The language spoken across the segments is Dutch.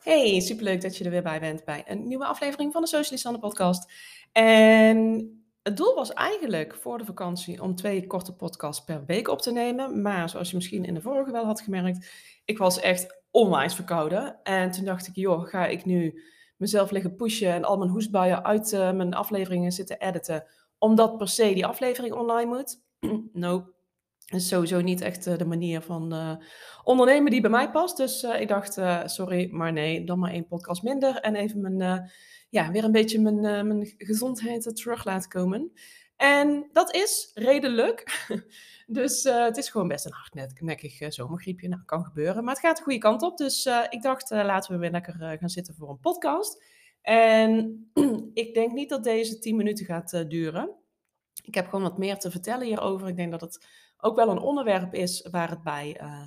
Hey, superleuk dat je er weer bij bent bij een nieuwe aflevering van de Socialist podcast. En het doel was eigenlijk voor de vakantie om twee korte podcasts per week op te nemen. Maar zoals je misschien in de vorige wel had gemerkt, ik was echt onwijs verkouden. En toen dacht ik, joh, ga ik nu mezelf liggen pushen en al mijn hoestbuien uit uh, mijn afleveringen zitten editen, omdat per se die aflevering online moet? nope is sowieso niet echt eh, de manier van uh, ondernemen die bij mij past. Dus uh, ik dacht, sorry, maar nee, dan maar één podcast minder. En even mijn, ja, weer een beetje mijn, mijn gezondheid terug laten komen. En dat is redelijk. dus het is gewoon best een hardnekkig zomergriepje. Nou, kan gebeuren. Maar het gaat de goede kant op. Dus ik dacht, laten we weer lekker gaan zitten voor een podcast. En ik denk niet dat deze 10 minuten gaat duren. Ik heb gewoon wat meer te vertellen hierover. Ik denk dat het ook wel een onderwerp is waar het bij, uh,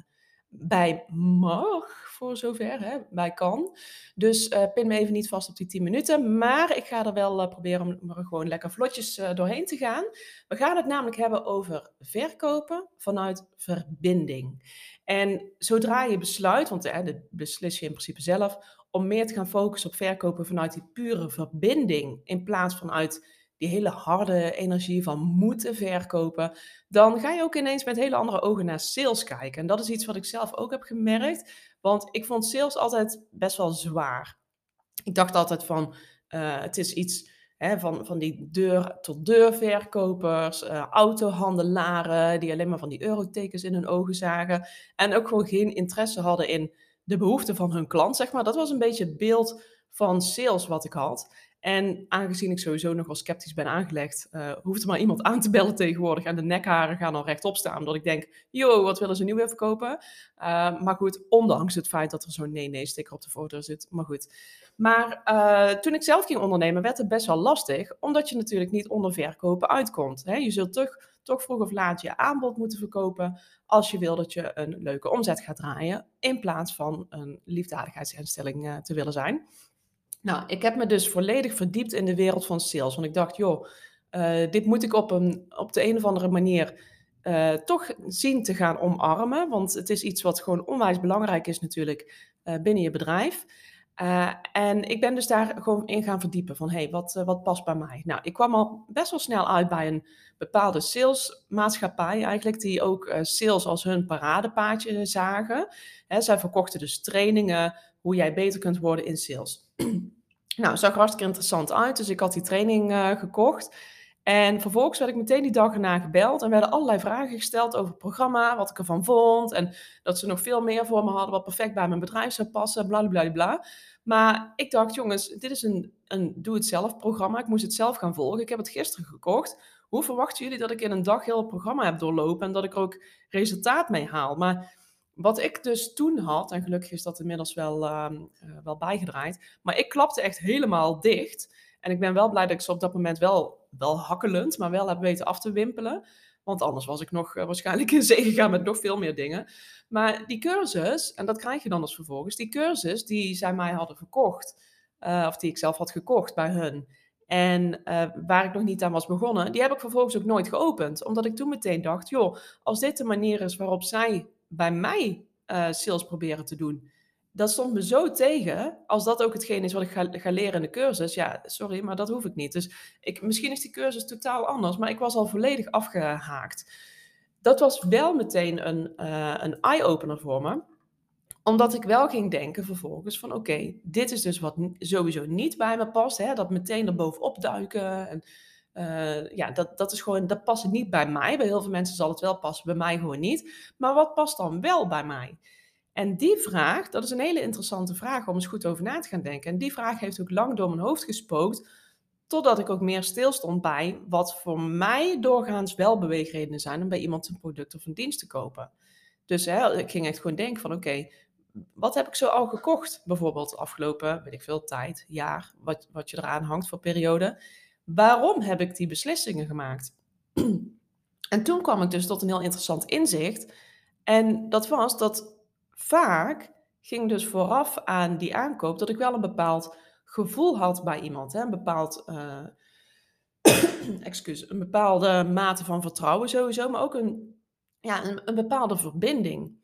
bij mag, voor zover, hè, bij kan. Dus uh, pin me even niet vast op die 10 minuten, maar ik ga er wel uh, proberen om er gewoon lekker vlotjes doorheen te gaan. We gaan het namelijk hebben over verkopen vanuit verbinding. En zodra je besluit, want dat beslis je in principe zelf, om meer te gaan focussen op verkopen vanuit die pure verbinding in plaats van uit hele harde energie van moeten verkopen, dan ga je ook ineens met hele andere ogen naar sales kijken. En dat is iets wat ik zelf ook heb gemerkt, want ik vond sales altijd best wel zwaar. Ik dacht altijd van, uh, het is iets hè, van, van die deur-tot-deur verkopers, uh, autohandelaren, die alleen maar van die eurotekens in hun ogen zagen. En ook gewoon geen interesse hadden in de behoeften van hun klant, zeg maar. Dat was een beetje het beeld van sales wat ik had. En aangezien ik sowieso nog wel sceptisch ben aangelegd, uh, hoeft er maar iemand aan te bellen tegenwoordig. En de nekharen gaan al rechtop staan. Omdat ik denk, yo, wat willen ze nu weer verkopen? Uh, maar goed, ondanks het feit dat er zo'n nee-nee-sticker op de foto zit. Maar goed. Maar uh, toen ik zelf ging ondernemen, werd het best wel lastig. Omdat je natuurlijk niet onder verkopen uitkomt. Hè? Je zult toch, toch vroeg of laat je aanbod moeten verkopen. Als je wil dat je een leuke omzet gaat draaien. In plaats van een liefdadigheidsinstelling te willen zijn. Nou, ik heb me dus volledig verdiept in de wereld van sales. Want ik dacht, joh, uh, dit moet ik op, een, op de een of andere manier uh, toch zien te gaan omarmen. Want het is iets wat gewoon onwijs belangrijk is natuurlijk uh, binnen je bedrijf. en ik ben dus daar gewoon in gaan verdiepen van, hé, hey, wat, wat past bij mij? Nou, ik kwam al best wel snel uit bij een bepaalde salesmaatschappij eigenlijk, die ook sales als hun paradepaadje zagen. Hè, zij verkochten dus trainingen, hoe jij beter kunt worden in sales. nou, zag hartstikke interessant uit, dus ik had die training uh, gekocht. En vervolgens werd ik meteen die dag erna gebeld en werden allerlei vragen gesteld over het programma, wat ik ervan vond. En dat ze nog veel meer voor me hadden wat perfect bij mijn bedrijf zou passen, bla bla bla. Maar ik dacht, jongens, dit is een, een doe-het-zelf programma. Ik moest het zelf gaan volgen. Ik heb het gisteren gekocht. Hoe verwachten jullie dat ik in een dag heel het programma heb doorlopen en dat ik er ook resultaat mee haal? Maar wat ik dus toen had, en gelukkig is dat inmiddels wel, uh, wel bijgedraaid, maar ik klapte echt helemaal dicht. En ik ben wel blij dat ik ze op dat moment wel, wel hakkelend, maar wel heb weten af te wimpelen. Want anders was ik nog uh, waarschijnlijk in zee gegaan met nog veel meer dingen. Maar die cursus, en dat krijg je dan als vervolgens, die cursus die zij mij hadden verkocht, uh, of die ik zelf had gekocht bij hun, en waar ik nog niet aan was begonnen, die heb ik vervolgens ook nooit geopend. Omdat ik toen meteen dacht, joh, als dit de manier is waarop zij bij mij uh, sales proberen te doen. Dat stond me zo tegen, als dat ook hetgeen is wat ik ga, ga, leren in de cursus. Ja, sorry, maar dat hoef ik niet. Dus ik, misschien is die cursus totaal anders, maar ik was al volledig afgehaakt. Dat was wel meteen een, uh, een eye-opener voor me omdat ik wel ging denken vervolgens van oké, dit is dus wat sowieso niet bij me past. Hè? Dat meteen er bovenop duiken en uh, ja, dat, dat is gewoon, dat past niet bij mij. Bij heel veel mensen zal het wel passen, bij mij gewoon niet. Maar wat past dan wel bij mij? En die vraag, dat is een hele interessante vraag om eens goed over na te gaan denken. En die vraag heeft ook lang door mijn hoofd gespookt, totdat ik ook meer stilstond bij wat voor mij doorgaans wel beweegredenen zijn om bij iemand een product of een dienst te kopen. Dus hè, ik ging echt gewoon denken van oké, wat heb ik zo al gekocht? Bijvoorbeeld afgelopen, weet ik veel, tijd, jaar, wat, wat je eraan hangt voor periode. Waarom heb ik die beslissingen gemaakt? En toen kwam ik dus tot een heel interessant inzicht. En dat was dat vaak ging dus vooraf aan die aankoop dat ik wel een bepaald gevoel had bij iemand. Hè? Een bepaald, uh, excuus, een bepaalde mate van vertrouwen sowieso, maar ook een, ja, een bepaalde verbinding.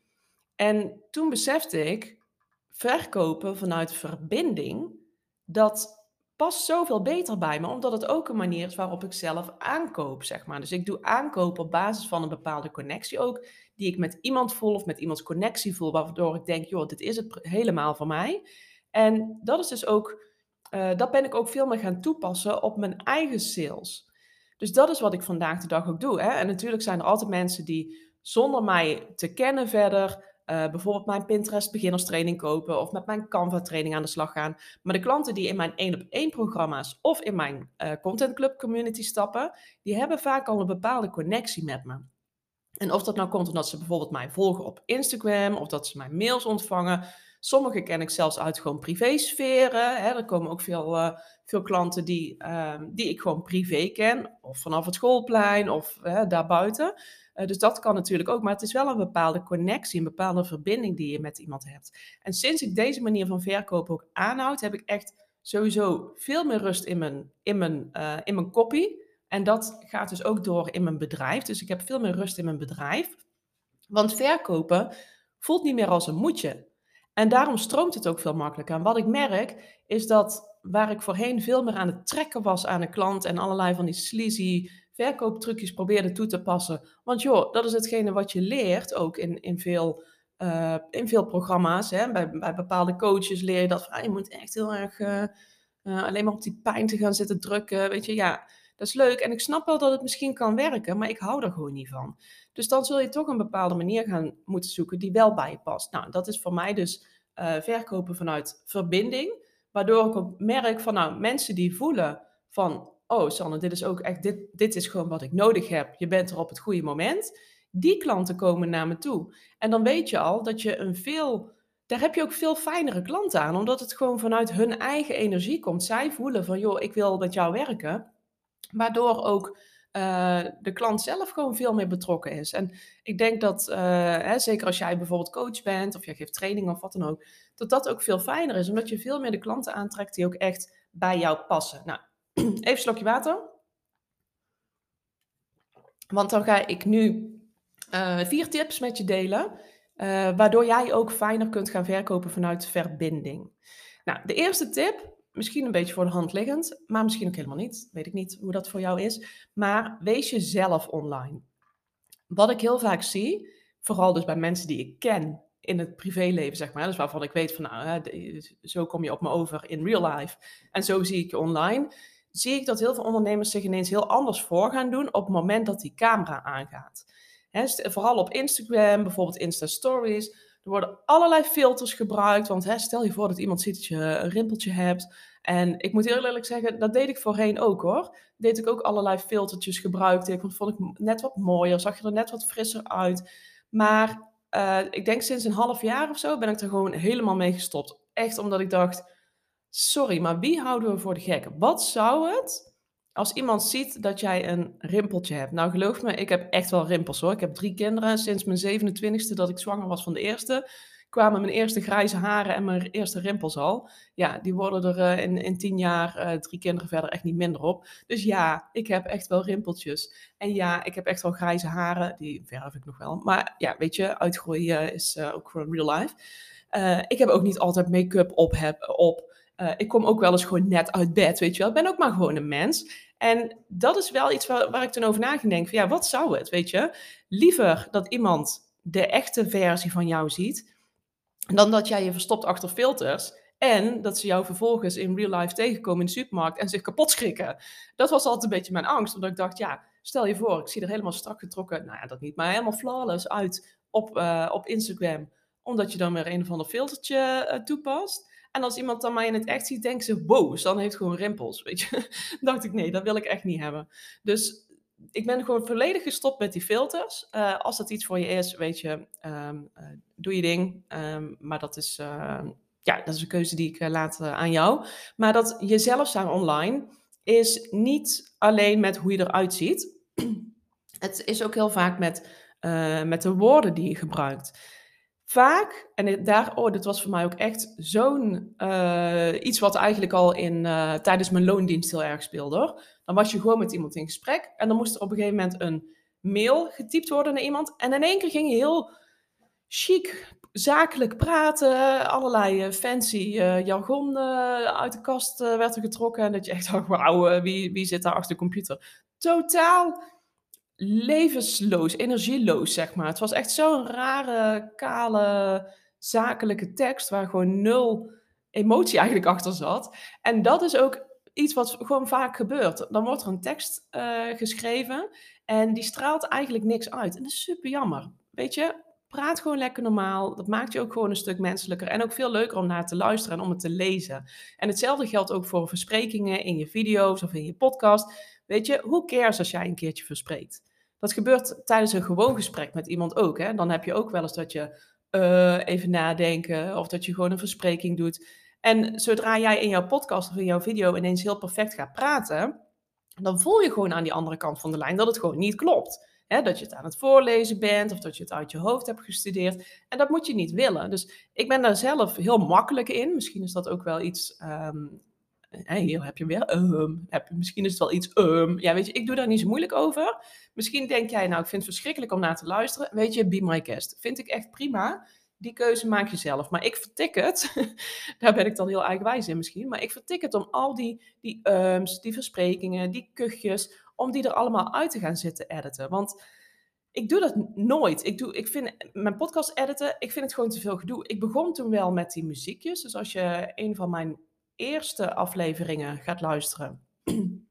En toen besefte ik, verkopen vanuit verbinding, dat past zoveel beter bij me, omdat het ook een manier is waarop ik zelf aankoop, zeg maar. Dus ik doe aankoop op basis van een bepaalde connectie ook, die ik met iemand voel of met iemands connectie voel, waardoor ik denk, joh, dit is het helemaal voor mij. En dat is dus ook, uh, dat ben ik ook veel meer gaan toepassen op mijn eigen sales. Dus dat is wat ik vandaag de dag ook doe. Hè? En natuurlijk zijn er altijd mensen die zonder mij te kennen verder uh, bijvoorbeeld mijn Pinterest beginnerstraining kopen of met mijn Canva training aan de slag gaan. Maar de klanten die in mijn 1 op 1 programma's of in mijn uh, Content Club community stappen, die hebben vaak al een bepaalde connectie met me. En of dat nou komt omdat ze bijvoorbeeld mij volgen op Instagram of dat ze mijn mails ontvangen. Sommige ken ik zelfs uit gewoon privésferen. Hè. Er komen ook veel, uh, veel klanten die, uh, die ik gewoon privé ken. Of vanaf het schoolplein of uh, daarbuiten. Uh, dus dat kan natuurlijk ook. Maar het is wel een bepaalde connectie, een bepaalde verbinding die je met iemand hebt. En sinds ik deze manier van verkopen ook aanhoud, heb ik echt sowieso veel meer rust in mijn, in mijn, uh, in mijn kopie. En dat gaat dus ook door in mijn bedrijf. Dus ik heb veel meer rust in mijn bedrijf. Want verkopen voelt niet meer als een moetje. En daarom stroomt het ook veel makkelijker. En wat ik merk is dat waar ik voorheen veel meer aan het trekken was aan een klant en allerlei van die sleazy verkooptrucjes probeerde toe te passen. Want joh, dat is hetgene wat je leert ook in, in, veel, uh, in veel programma's. Hè? Bij, bij bepaalde coaches leer je dat van, ah, je moet echt heel erg uh, uh, alleen maar op die pijn te gaan zitten drukken. Weet je, ja, dat is leuk. En ik snap wel dat het misschien kan werken, maar ik hou er gewoon niet van. Dus dan zul je toch een bepaalde manier gaan moeten zoeken die wel bij je past. Nou, dat is voor mij dus verkopen vanuit verbinding. Waardoor ik ook merk van, nou, mensen die voelen van, oh Sanne, dit is ook echt, dit, dit is gewoon wat ik nodig heb. Je bent er op het goede moment. Die klanten komen naar me toe. En dan weet je al dat je een veel, daar heb je ook veel fijnere klanten aan, omdat het gewoon vanuit hun eigen energie komt. Zij voelen van, joh, ik wil met jou werken. Waardoor ook uh, de klant zelf gewoon veel meer betrokken is. En ik denk dat, uh, hè, zeker als jij bijvoorbeeld coach bent of jij geeft training of wat dan ook, dat dat ook veel fijner is, omdat je veel meer de klanten aantrekt die ook echt bij jou passen. Nou, Even een slokje water. Want dan ga ik nu uh, vier tips met je delen, uh, waardoor jij ook fijner kunt gaan verkopen vanuit verbinding. Nou, de eerste tip, misschien een beetje voor de hand liggend, maar misschien ook helemaal niet. Weet ik niet hoe dat voor jou is. Maar wees jezelf online. Wat ik heel vaak zie, vooral dus bij mensen die ik ken in het privéleven, zeg maar. Dus waarvan ik weet van, nou, zo kom je op me over in real life. En zo zie ik je online zie ik dat heel veel ondernemers zich ineens heel anders voor gaan doen op het moment dat die camera aangaat. vooral op Instagram, bijvoorbeeld Insta Stories. Er worden allerlei filters gebruikt. Want stel je voor dat iemand ziet dat je een rimpeltje hebt. En ik moet heel eerlijk zeggen, dat deed ik voorheen ook hoor. Deed ik ook allerlei filtertjes gebruikte ik. Vond ik net wat mooier, zag je er net wat frisser uit. Maar uh, ik denk sinds een half jaar of zo ben ik er gewoon helemaal mee gestopt. Echt omdat ik dacht, sorry, maar wie houden we voor de gek? Wat zou het als iemand ziet dat jij een rimpeltje hebt? Nou, geloof me, ik heb echt wel rimpels hoor. Ik heb drie kinderen. Sinds mijn 27e dat ik zwanger was van de eerste, kwamen mijn eerste grijze haren en mijn eerste rimpels al. Ja, die worden er uh, in, in tien jaar, uh, drie kinderen verder, echt niet minder op. Dus ja, ik heb echt wel rimpeltjes. En ja, ik heb echt wel grijze haren. Die verf ik nog wel. Maar ja, weet je, uitgroeien is uh, ook gewoon real life. ik heb ook niet altijd make-up op, heb, op. Ik kom ook wel eens gewoon net uit bed, weet je wel. Ik ben ook maar gewoon een mens. En dat is wel iets waar, ik toen over na ging denken. Ja, wat zou het, weet je? Liever dat iemand de echte versie van jou ziet, dan dat jij je verstopt achter filters. En dat ze jou vervolgens in real life tegenkomen in de supermarkt en zich kapot schrikken. Dat was altijd een beetje mijn angst. Omdat ik dacht, ja, stel je voor, ik zie er helemaal strak getrokken, nou ja, dat niet, maar helemaal flawless uit op, uh, op Instagram. Omdat je dan weer een of ander filtertje uh, toepast. En als iemand dan mij in het echt ziet, denkt ze, wow, dan heeft gewoon rimpels, weet je. dacht ik, nee, dat wil ik echt niet hebben. Dus ik ben gewoon volledig gestopt met die filters. Uh, als dat iets voor je is, weet je, uh, doe je ding. Um, maar dat is, uh, ja, dat is een keuze die ik laat aan jou. Maar dat jezelf zijn online is niet alleen met hoe je eruit ziet. Het is ook heel vaak met, met de woorden die je gebruikt vaak, en daar, oh, dit was voor mij ook echt zo'n iets wat eigenlijk al in, tijdens mijn loondienst heel erg speelde. Hoor. Dan was je gewoon met iemand in gesprek en dan moest er op een gegeven moment een mail getypt worden naar iemand. En in één keer ging je heel, chic, zakelijk praten, allerlei uh, fancy uh, jargon uit de kast werd er getrokken. En dat je echt dacht, wauw, wie, wie zit daar achter de computer? Totaal levensloos, energieloos, zeg maar. Het was echt zo'n rare, kale, zakelijke tekst waar gewoon nul emotie eigenlijk achter zat. En dat is ook iets wat gewoon vaak gebeurt. Dan wordt er een tekst geschreven en die straalt eigenlijk niks uit. En dat is super jammer. Weet je, praat gewoon lekker normaal. Dat maakt je ook gewoon een stuk menselijker en ook veel leuker om naar te luisteren en om het te lezen. En hetzelfde geldt ook voor versprekingen in je video's of in je podcast. Weet je, hoe cares als jij een keertje verspreekt? Dat gebeurt tijdens een gewoon gesprek met iemand ook. Hè? Dan heb je ook wel eens dat je uh, even nadenken of dat je gewoon een verspreking doet. En zodra jij in jouw podcast of in jouw video ineens heel perfect gaat praten, dan voel je gewoon aan die andere kant van de lijn dat het gewoon niet klopt. Dat je het aan het voorlezen bent of dat je het uit je hoofd hebt gestudeerd. En dat moet je niet willen. Dus ik ben daar zelf heel makkelijk in. Misschien is dat ook wel iets um, hier heb je weer, um, heb, misschien is het wel iets, um. ja weet je, ik doe daar niet zo moeilijk over. Misschien denk jij, nou ik vind het verschrikkelijk om naar te luisteren. Weet je, be my guest. Vind ik echt prima. Die keuze maak je zelf. Maar ik vertik het, daar ben ik dan heel eigenwijs in misschien, maar ik vertik het om al die, die ums, die versprekingen, die kuchjes, om die er allemaal uit te gaan zitten editen. Want ik doe dat nooit. Ik, doe, ik vind mijn podcast editen, ik vind het gewoon te veel gedoe. Ik begon toen wel met die muziekjes. Dus als je een van mijn eerste afleveringen gaat luisteren,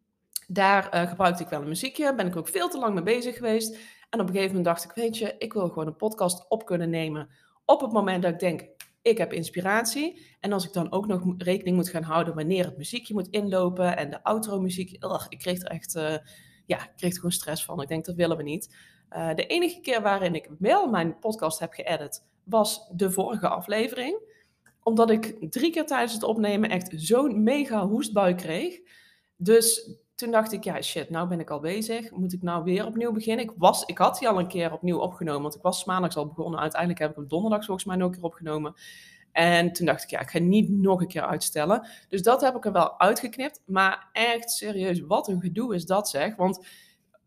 daar uh, gebruikte ik wel een muziekje. Ben ik ook veel te lang mee bezig geweest. En op een gegeven moment dacht ik, weet je, ik wil gewoon een podcast op kunnen nemen op het moment dat ik denk, ik heb inspiratie. En als ik dan ook nog rekening moet gaan houden wanneer het muziekje moet inlopen en de outro muziek, ik kreeg er echt, uh, ja, ik kreeg er gewoon stress van. Ik denk, dat willen we niet. Uh, de enige keer waarin ik wel mijn podcast heb geëdit, was de vorige aflevering omdat ik drie keer tijdens het opnemen echt zo'n mega hoestbui kreeg. Dus toen dacht ik, ja shit, nou ben ik al bezig. Moet ik nou weer opnieuw beginnen? Ik, was, ik had die al een keer opnieuw opgenomen, want ik was maandags al begonnen. Uiteindelijk heb ik hem donderdag volgens mij nog een keer opgenomen. En toen dacht ik, ja, ik ga niet nog een keer uitstellen. Dus dat heb ik er wel uitgeknipt. Maar echt serieus, wat een gedoe is dat zeg. Want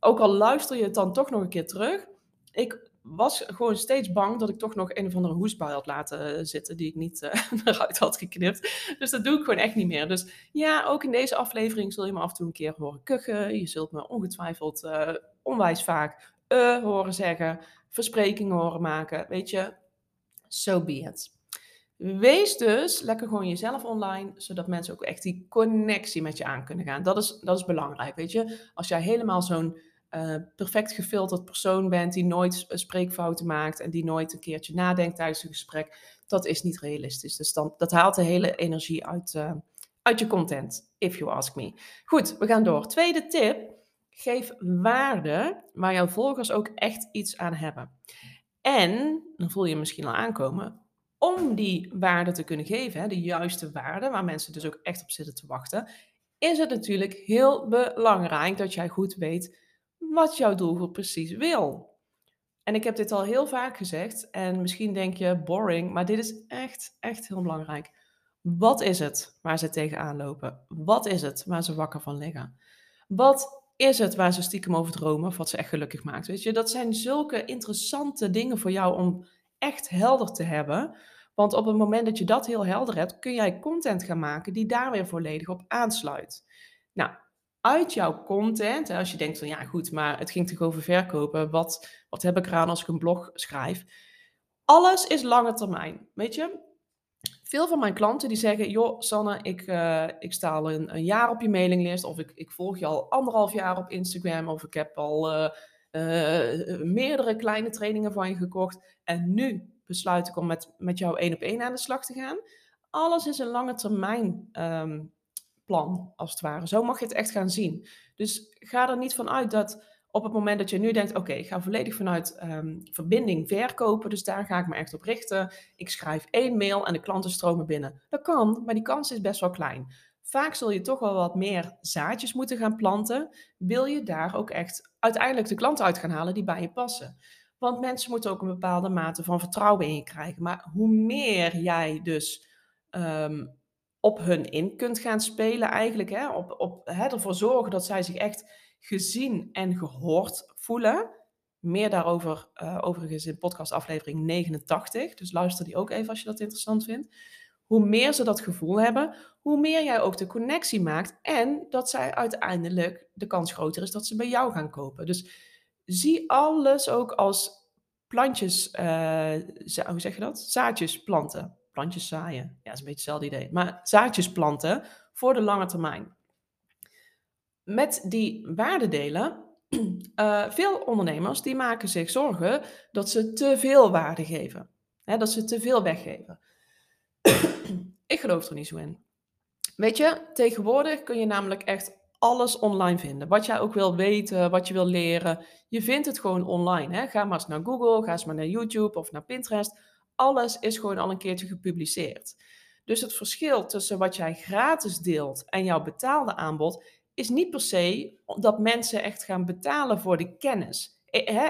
ook al luister je het dan toch nog een keer terug. Ik was gewoon steeds bang dat ik toch nog een of andere hoestbui had laten eh, zitten die ik niet uh, eruit had geknipt. Dus dat doe ik gewoon echt niet meer. Dus ja, ook in deze aflevering zul je me af en toe een keer horen kuchen. Je zult me ongetwijfeld uh, onwijs vaak uh horen zeggen, versprekingen horen maken. Weet je, so be it. Wees dus lekker gewoon jezelf online, zodat mensen ook echt die connectie met je aan kunnen gaan. Dat is, dat is belangrijk, weet je. Als jij helemaal zo'n uh, perfect gefilterd persoon bent die nooit spreekfouten maakt en die nooit een keertje nadenkt tijdens een gesprek, dat is niet realistisch. Dus dan, dat haalt de hele energie uit, uh, uit je content, if you ask me. Goed, we gaan door. Tweede tip, geef waarde waar jouw volgers ook echt iets aan hebben. En, dan voel je misschien al aankomen, om die waarde te kunnen geven, hè, de juiste waarde, waar mensen dus ook echt op zitten te wachten, is het natuurlijk heel belangrijk dat jij goed weet wat jouw doelgroep precies wil. En ik heb dit al heel vaak gezegd en misschien denk je boring, maar dit is echt, echt heel belangrijk. Wat is het waar ze tegenaan lopen? Wat is het waar ze wakker van liggen? Wat is het waar ze stiekem over dromen of wat ze echt gelukkig maakt? Weet je, dat zijn zulke interessante dingen voor jou om echt helder te hebben. Want op het moment dat je dat heel helder hebt, kun jij content gaan maken die daar weer volledig op aansluit. Nou, uit jouw content, als je denkt van ja goed, maar het ging toch over verkopen, wat, wat heb ik eraan als ik een blog schrijf? Alles is lange termijn, weet je? Veel van mijn klanten die zeggen, joh Sanne, ik, uh, ik sta al een, een, jaar op je mailinglist of ik, ik volg je al anderhalf jaar op Instagram of ik heb al uh, uh, meerdere kleine trainingen van je gekocht en nu besluit ik om met, met jou één op één aan de slag te gaan. Alles is een lange termijn um, plan, als het ware. Zo mag je het echt gaan zien. Dus ga er niet van uit dat op het moment dat je nu denkt, oké, ik ga volledig vanuit um, verbinding verkopen, dus daar ga ik me echt op richten. Ik schrijf één mail en de klanten stromen binnen. Dat kan, maar die kans is best wel klein. Vaak zul je toch wel wat meer zaadjes moeten gaan planten. Wil je daar ook echt uiteindelijk de klanten uit gaan halen die bij je passen? Want mensen moeten ook een bepaalde mate van vertrouwen in je krijgen. Maar hoe meer jij dus um, op hun in kunt gaan spelen eigenlijk. Hè? Op, op, hè, ervoor zorgen dat zij zich echt gezien en gehoord voelen. Meer daarover uh, overigens in podcast aflevering 89. Dus luister die ook even als je dat interessant vindt. Hoe meer ze dat gevoel hebben, hoe meer jij ook de connectie maakt. En dat zij uiteindelijk de kans groter is dat ze bij jou gaan kopen. Dus zie alles ook als plantjes, uh, hoe zeg je dat? Zaadjes planten. Plantjes zaaien. Ja, dat is een beetje hetzelfde idee. Maar zaadjes planten voor de lange termijn. Met die waardedelen, uh, veel ondernemers die maken zich zorgen dat ze te veel waarde geven. Hè, dat ze te veel weggeven. Ik geloof er niet zo in. Weet je, tegenwoordig kun je namelijk echt alles online vinden. Wat jij ook wil weten, wat je wil leren. Je vindt het gewoon online. Hè? Ga maar eens naar Google, ga eens maar naar YouTube of naar Pinterest. Alles is gewoon al een keertje gepubliceerd. Dus het verschil tussen wat jij gratis deelt en jouw betaalde aanbod is niet per se dat mensen echt gaan betalen voor de kennis.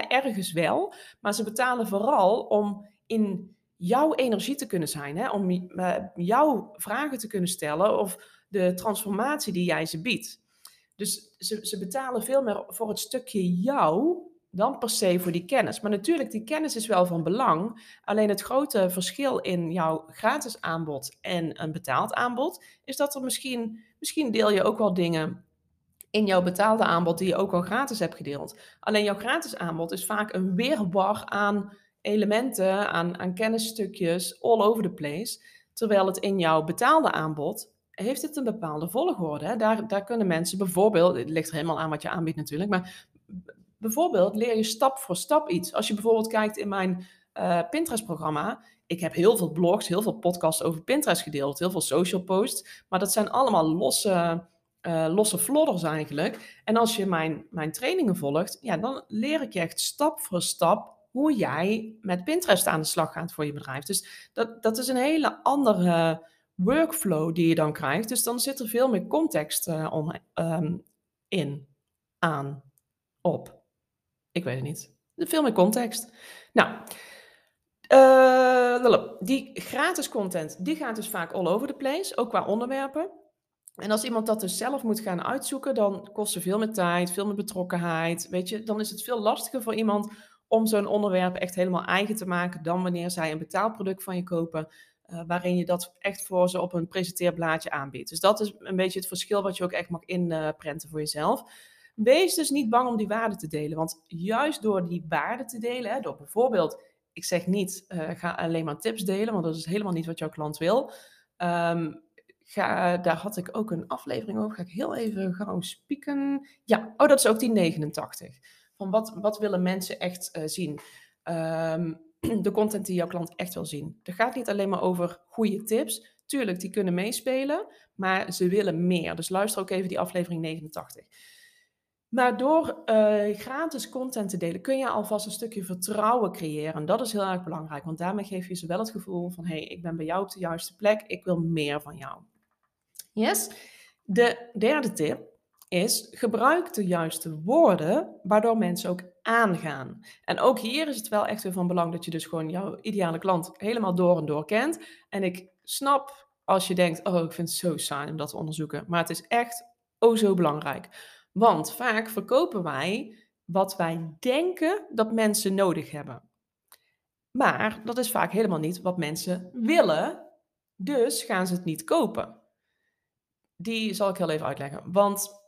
ergens wel, maar ze betalen vooral om in jouw energie te kunnen zijn, om uh, jouw vragen te kunnen stellen of de transformatie die jij ze biedt. Dus ze, ze betalen veel meer voor het stukje jou dan per se voor die kennis. Maar natuurlijk, die kennis is wel van belang. Alleen het grote verschil in jouw gratis aanbod en een betaald aanbod is dat er misschien, misschien deel je ook wel dingen in jouw betaalde aanbod die je ook al gratis hebt gedeeld. Alleen jouw gratis aanbod is vaak een weerbar aan elementen, aan, aan kennisstukjes, all over the place. Terwijl het in jouw betaalde aanbod heeft het een bepaalde volgorde. Daar, daar kunnen mensen bijvoorbeeld, het ligt er helemaal aan wat je aanbiedt natuurlijk, maar bijvoorbeeld leer je stap voor stap iets. Als je bijvoorbeeld kijkt in mijn uh, Pinterest-programma, ik heb heel veel blogs, heel veel podcasts over Pinterest gedeeld, heel veel social posts, maar dat zijn allemaal losse, uh, losse flodders eigenlijk. En als je mijn, mijn trainingen volgt, ja, dan leer ik je echt stap voor stap hoe jij met Pinterest aan de slag gaat voor je bedrijf. Dus dat, dat is een hele andere workflow die je dan krijgt. Dus dan zit er veel meer context uh, om, um, in, aan, op. Ik weet het niet. Veel meer context. Nou, uh, die gratis content, die gaat dus vaak all over the place, ook qua onderwerpen. En als iemand dat dus zelf moet gaan uitzoeken, dan kost het veel meer tijd, veel meer betrokkenheid. Weet je, dan is het veel lastiger voor iemand om zo'n onderwerp echt helemaal eigen te maken dan wanneer zij een betaalproduct van je kopen. Uh, waarin je dat echt voor ze op een presenteerblaadje aanbiedt. Dus dat is een beetje het verschil wat je ook echt mag inprenten voor jezelf. Wees dus niet bang om die waarde te delen. Want juist door die waarde te delen, hè, door bijvoorbeeld, ik zeg niet, uh, ga alleen maar tips delen, want dat is helemaal niet wat jouw klant wil. Um, ga, daar had ik ook een aflevering over. Ga ik heel even gauw spieken. Ja, oh, dat is ook die 89. Van wat, wat willen mensen echt uh, zien? Um, de content die jouw klant echt wil zien. Het gaat niet alleen maar over goede tips. Tuurlijk, die kunnen meespelen, maar ze willen meer. Dus luister ook even die aflevering 89. Maar door uh, gratis content te delen kun je alvast een stukje vertrouwen creëren. Dat is heel erg belangrijk, want daarmee geef je ze wel het gevoel van: hé, hey, ik ben bij jou op de juiste plek, ik wil meer van jou. Yes? De derde tip is gebruik de juiste woorden waardoor mensen ook aangaan. En ook hier is het wel echt weer van belang dat je dus gewoon jouw ideale klant helemaal door en door kent. En ik snap als je denkt, oh ik vind het zo saai om dat te onderzoeken. Maar het is echt oh zo belangrijk. Want vaak verkopen wij wat wij denken dat mensen nodig hebben. Maar dat is vaak helemaal niet wat mensen willen. Dus gaan ze het niet kopen. Die zal ik heel even uitleggen. Want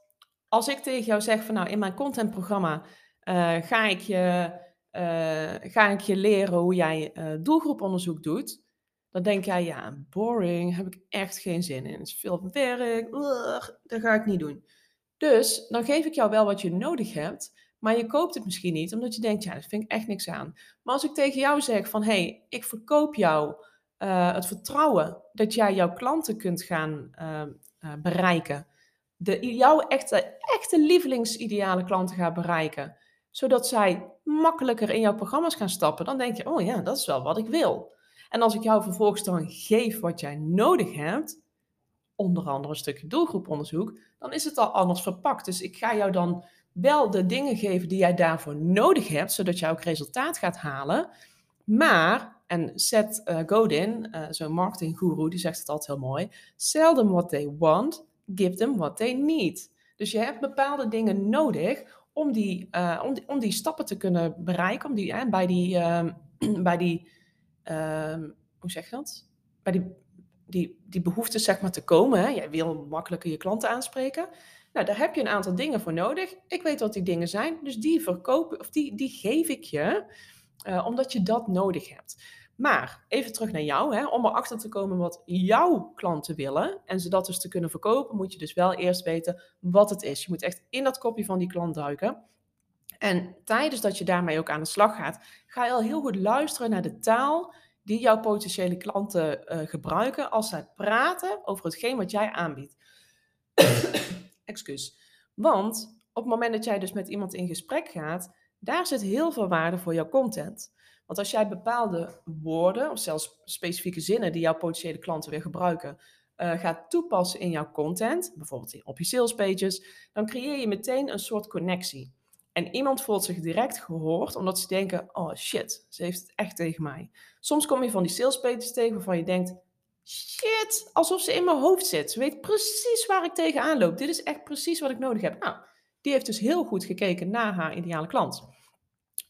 als ik tegen jou zeg van nou in mijn contentprogramma uh, ga, ik je, uh, ga ik je leren hoe jij uh, doelgroeponderzoek doet, dan denk jij ja, boring, heb ik echt geen zin in. Het is veel werk, Ugh, dat ga ik niet doen. Dus dan geef ik jou wel wat je nodig hebt, maar je koopt het misschien niet, omdat je denkt, ja, dat vind ik echt niks aan. Maar als ik tegen jou zeg van, hé, hey, ik verkoop jou het vertrouwen dat jij jouw klanten kunt gaan bereiken, de, jouw echte, echte lievelingsideale klanten gaat bereiken, zodat zij makkelijker in jouw programma's gaan stappen, dan denk je, oh ja, dat is wel wat ik wil. En als ik jou vervolgens dan geef wat jij nodig hebt, onder andere een stukje doelgroeponderzoek, dan is het al anders verpakt. Dus ik ga jou dan wel de dingen geven die jij daarvoor nodig hebt, zodat jij ook resultaat gaat halen. Maar, en Seth uh, Godin, uh, zo'n marketingguru, die zegt het altijd heel mooi, sell them what they want, give them what they need. Dus je hebt bepaalde dingen nodig om die, uh, om, die, om die stappen te kunnen bereiken, om die, bij die, uh, bij die uh, hoe zeg je dat? Bij die, die, die behoeftes zeg maar te komen. Hè? Jij wil makkelijker je klanten aanspreken. Nou, daar heb je een aantal dingen voor nodig. Ik weet wat die dingen zijn, dus die verkopen, of die, die geef ik je, uh, omdat je dat nodig hebt. Maar even terug naar jou, hè, om erachter te komen wat jouw klanten willen en ze dat dus te kunnen verkopen, moet je dus wel eerst weten wat het is. Je moet echt in dat kopje van die klant duiken. En tijdens dat je daarmee ook aan de slag gaat, ga je al heel goed luisteren naar de taal die jouw potentiële klanten uh, gebruiken als zij praten over hetgeen wat jij aanbiedt. Excuus. Want op het moment dat jij dus met iemand in gesprek gaat, daar zit heel veel waarde voor jouw content. Want als jij bepaalde woorden of zelfs specifieke zinnen die jouw potentiële klanten weer gebruiken, uh, gaat toepassen in jouw content, bijvoorbeeld op je salespages, dan creëer je meteen een soort connectie. En iemand voelt zich direct gehoord, omdat ze denken: oh shit, ze heeft het echt tegen mij. Soms kom je van die salespages tegen waarvan je denkt: shit, alsof ze in mijn hoofd zit. Ze weet precies waar ik tegenaan loop. Dit is echt precies wat ik nodig heb. Nou, die heeft dus heel goed gekeken naar haar ideale klant.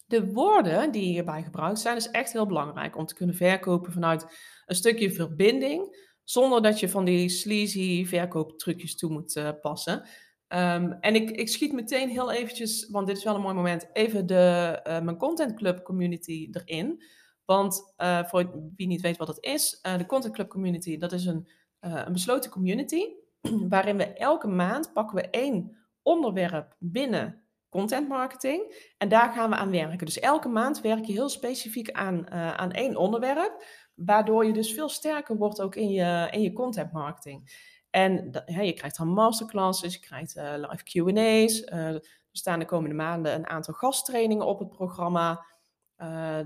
De woorden die hierbij gebruikt zijn dus echt heel belangrijk om te kunnen verkopen vanuit een stukje verbinding, zonder dat je van die sleazy verkooptrucjes toe moet uh, passen. Um, en ik, ik schiet meteen heel eventjes, want dit is wel een mooi moment, even de, uh, mijn Content Club community erin. Want uh, voor wie niet weet wat het is, de Content Club community, dat is een, een besloten community, waarin we elke maand pakken we één onderwerp binnen content marketing. En daar gaan we aan werken. Dus elke maand werk je heel specifiek aan, aan één onderwerp. Waardoor je dus veel sterker wordt ook in je, in je content marketing. En je krijgt dan masterclasses, je krijgt uh, live QA's. Uh, er staan de komende maanden een aantal gasttrainingen op het programma.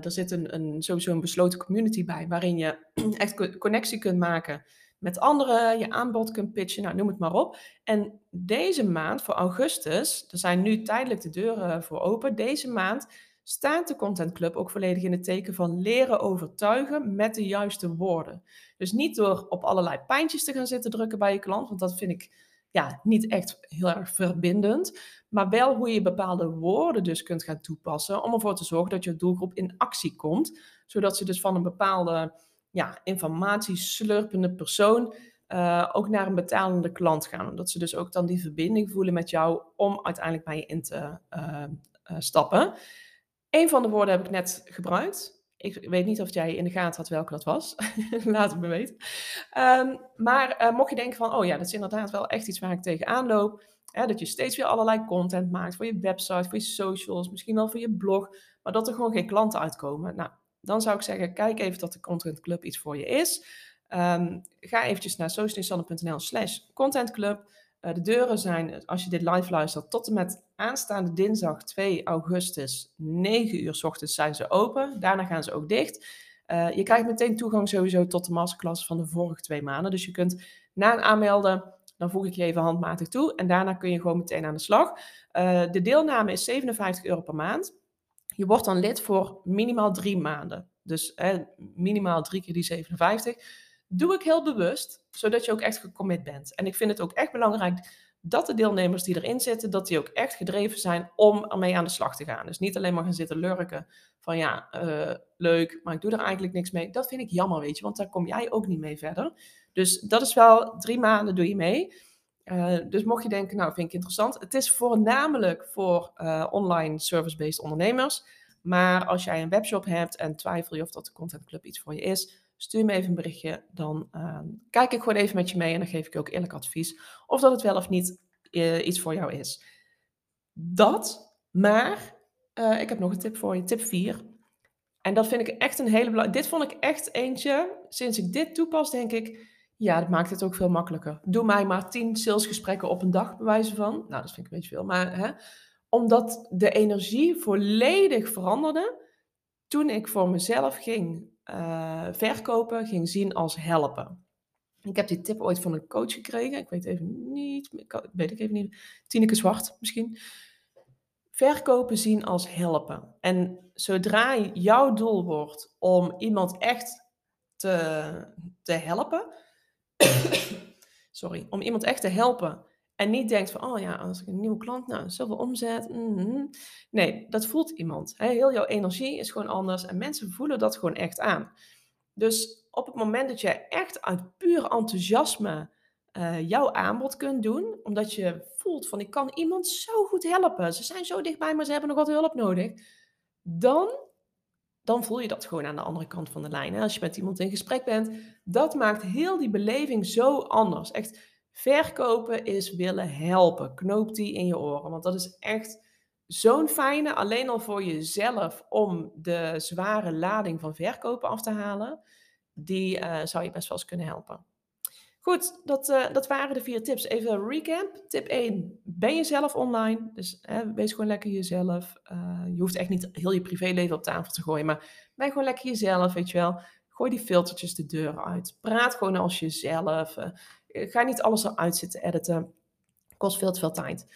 er zit een, een, sowieso een besloten community bij, waarin je echt connectie kunt maken met anderen je aanbod kunt pitchen, nou, noem het maar op. En deze maand, voor augustus, er zijn nu tijdelijk de deuren voor open, deze maand staat de Content Club ook volledig in het teken van leren overtuigen met de juiste woorden. Dus niet door op allerlei pijntjes te gaan zitten drukken bij je klant, want dat vind ik ja, niet echt heel erg verbindend, maar wel hoe je bepaalde woorden dus kunt gaan toepassen om ervoor te zorgen dat je doelgroep in actie komt, zodat ze dus van een bepaalde ja, informatieslurpende persoon uh, ook naar een betalende klant gaan. Omdat ze dus ook dan die verbinding voelen met jou om uiteindelijk bij je in te uh, uh, stappen. Een van de woorden heb ik net gebruikt. Ik weet niet of jij in de gaten had welke dat was. Laat het me weten. Um, maar mocht je denken van, oh ja, dat is inderdaad wel echt iets waar ik tegenaan loop. Hè, dat je steeds weer allerlei content maakt voor je website, voor je socials, misschien wel voor je blog. Maar dat er gewoon geen klanten uitkomen. Nou, dan zou ik zeggen, kijk even dat de Content Club iets voor je is. Um, ga eventjes naar socialisanne.nl slash contentclub. Uh, de deuren zijn, als je dit live luistert, tot en met aanstaande dinsdag 2 augustus, 9 uur s ochtends zijn ze open. Daarna gaan ze ook dicht. Uh, je krijgt meteen toegang sowieso tot de masterclass van de vorige twee maanden. Dus je kunt na een aanmelden, dan voeg ik je even handmatig toe. En daarna kun je gewoon meteen aan de slag. Uh, de deelname is 57 euro per maand. Je wordt dan lid voor minimaal drie maanden. Dus minimaal drie keer die 57. Doe ik heel bewust, zodat je ook echt gecommit bent. En ik vind het ook echt belangrijk dat de deelnemers die erin zitten, dat die ook echt gedreven zijn om ermee aan de slag te gaan. Dus niet alleen maar gaan zitten lurken van ja, uh, leuk, maar ik doe er eigenlijk niks mee. Dat vind ik jammer, weet je, want daar kom jij ook niet mee verder. Dus dat is wel drie maanden doe je mee. Uh, dus mocht je denken, nou vind ik interessant. Het is voornamelijk voor uh, online service-based ondernemers. Maar als jij een webshop hebt en twijfel je of dat de Content Club iets voor je is, stuur me even een berichtje. Dan uh, kijk ik gewoon even met je mee en dan geef ik je ook eerlijk advies of dat het wel of niet iets voor jou is. Dat, maar ik heb nog een tip voor je, tip 4. En dat vind ik echt een hele belangrijke. Dit vond ik echt eentje. Sinds ik dit toepas, denk ik ja, dat maakt het ook veel makkelijker. Doe mij maar tien salesgesprekken op een dag, bewijzen van. Nou, dat vind ik een beetje veel. Maar hè, omdat de energie volledig veranderde toen ik voor mezelf ging uh, verkopen, ging zien als helpen. Ik heb die tip ooit van een coach gekregen. Ik weet even niet, weet ik even niet. Tineke Zwart misschien. Verkopen zien als helpen. En zodra jouw doel wordt om iemand echt te, te helpen, sorry, om iemand echt te helpen En niet denkt van, oh ja, als ik een nieuwe klant, nou, zoveel omzet. mhm. Nee, dat voelt iemand. Hè? Heel jouw energie is gewoon anders en mensen voelen dat gewoon echt aan. Dus op het moment dat je echt uit puur enthousiasme eh, jouw aanbod kunt doen, omdat je voelt van ik kan iemand zo goed helpen, ze zijn zo dichtbij, maar ze hebben nog wat hulp nodig, dan, dan voel je dat gewoon aan de andere kant van de lijn. Hè? Als je met iemand in gesprek bent, dat maakt heel die beleving zo anders. Echt, verkopen is willen helpen. Knoop die in je oren, want dat is echt zo'n fijne, alleen al voor jezelf, om de zware lading van verkopen af te halen, die eh, zou je best wel eens kunnen helpen. Goed, dat, uh, dat waren de vier tips. Even een recap. Tip 1, ben jezelf online. Dus hè, wees gewoon lekker jezelf. Uh, je hoeft echt niet heel je privéleven op tafel te gooien, maar ben gewoon lekker jezelf, weet je wel. Gooi die filtertjes de deur uit. Praat gewoon als jezelf. Uh, ga niet alles eruit zitten editen. Kost veel te veel tijd.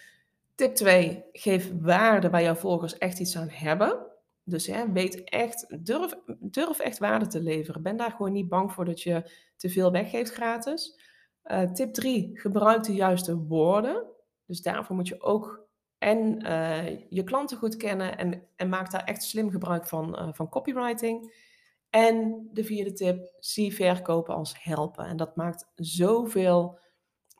Tip 2, geef waarde waar jouw volgers echt iets aan hebben. Dus hè, weet echt, durf, durf echt waarde te leveren. Ben daar gewoon niet bang voor dat je te veel weggeeft gratis. Uh, tip 3, gebruik de juiste woorden. Dus daarvoor moet je ook en uh, je klanten goed kennen en, en maak daar echt slim gebruik van, van copywriting. En de vierde tip, zie verkopen als helpen. En dat maakt zoveel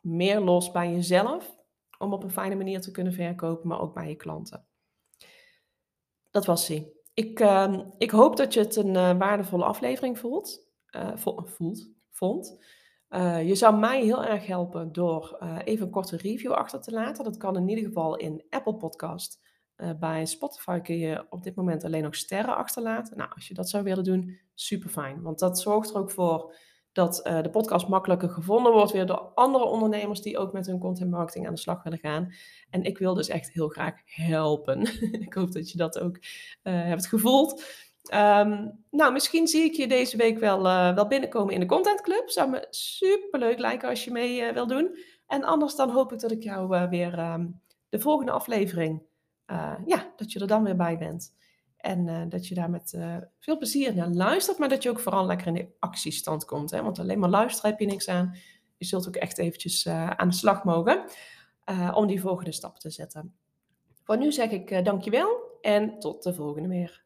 meer los bij jezelf om op een fijne manier te kunnen verkopen, maar ook bij je klanten. Dat was hij. Ik, uh, ik hoop dat je het een uh, waardevolle aflevering voelt, uh, voelt, vond. Uh, je zou mij heel erg helpen door even een korte review achter te laten. Dat kan in ieder geval in Apple Podcast. Bij Spotify kun je op dit moment alleen nog sterren achterlaten. Nou, als je dat zou willen doen, super fijn. Want dat zorgt er ook voor dat uh, de podcast makkelijker gevonden wordt weer door andere ondernemers die ook met hun content marketing aan de slag willen gaan. En ik wil dus echt heel graag helpen. ik hoop dat je dat ook uh, hebt gevoeld. Um, nou, misschien zie ik je deze week wel, wel binnenkomen in de Content Club. Zou me super leuk lijken als je mee wil doen. En anders dan hoop ik dat ik jou weer um, de volgende aflevering, ja, dat je er dan weer bij bent. En uh, dat je daar met uh, veel plezier naar luistert, maar dat je ook vooral lekker in de actiestand komt. Hè? Want alleen maar luisteren heb je niks aan. Je zult ook echt eventjes aan de slag mogen om die volgende stap te zetten. Voor nu zeg ik dankjewel en tot de volgende weer.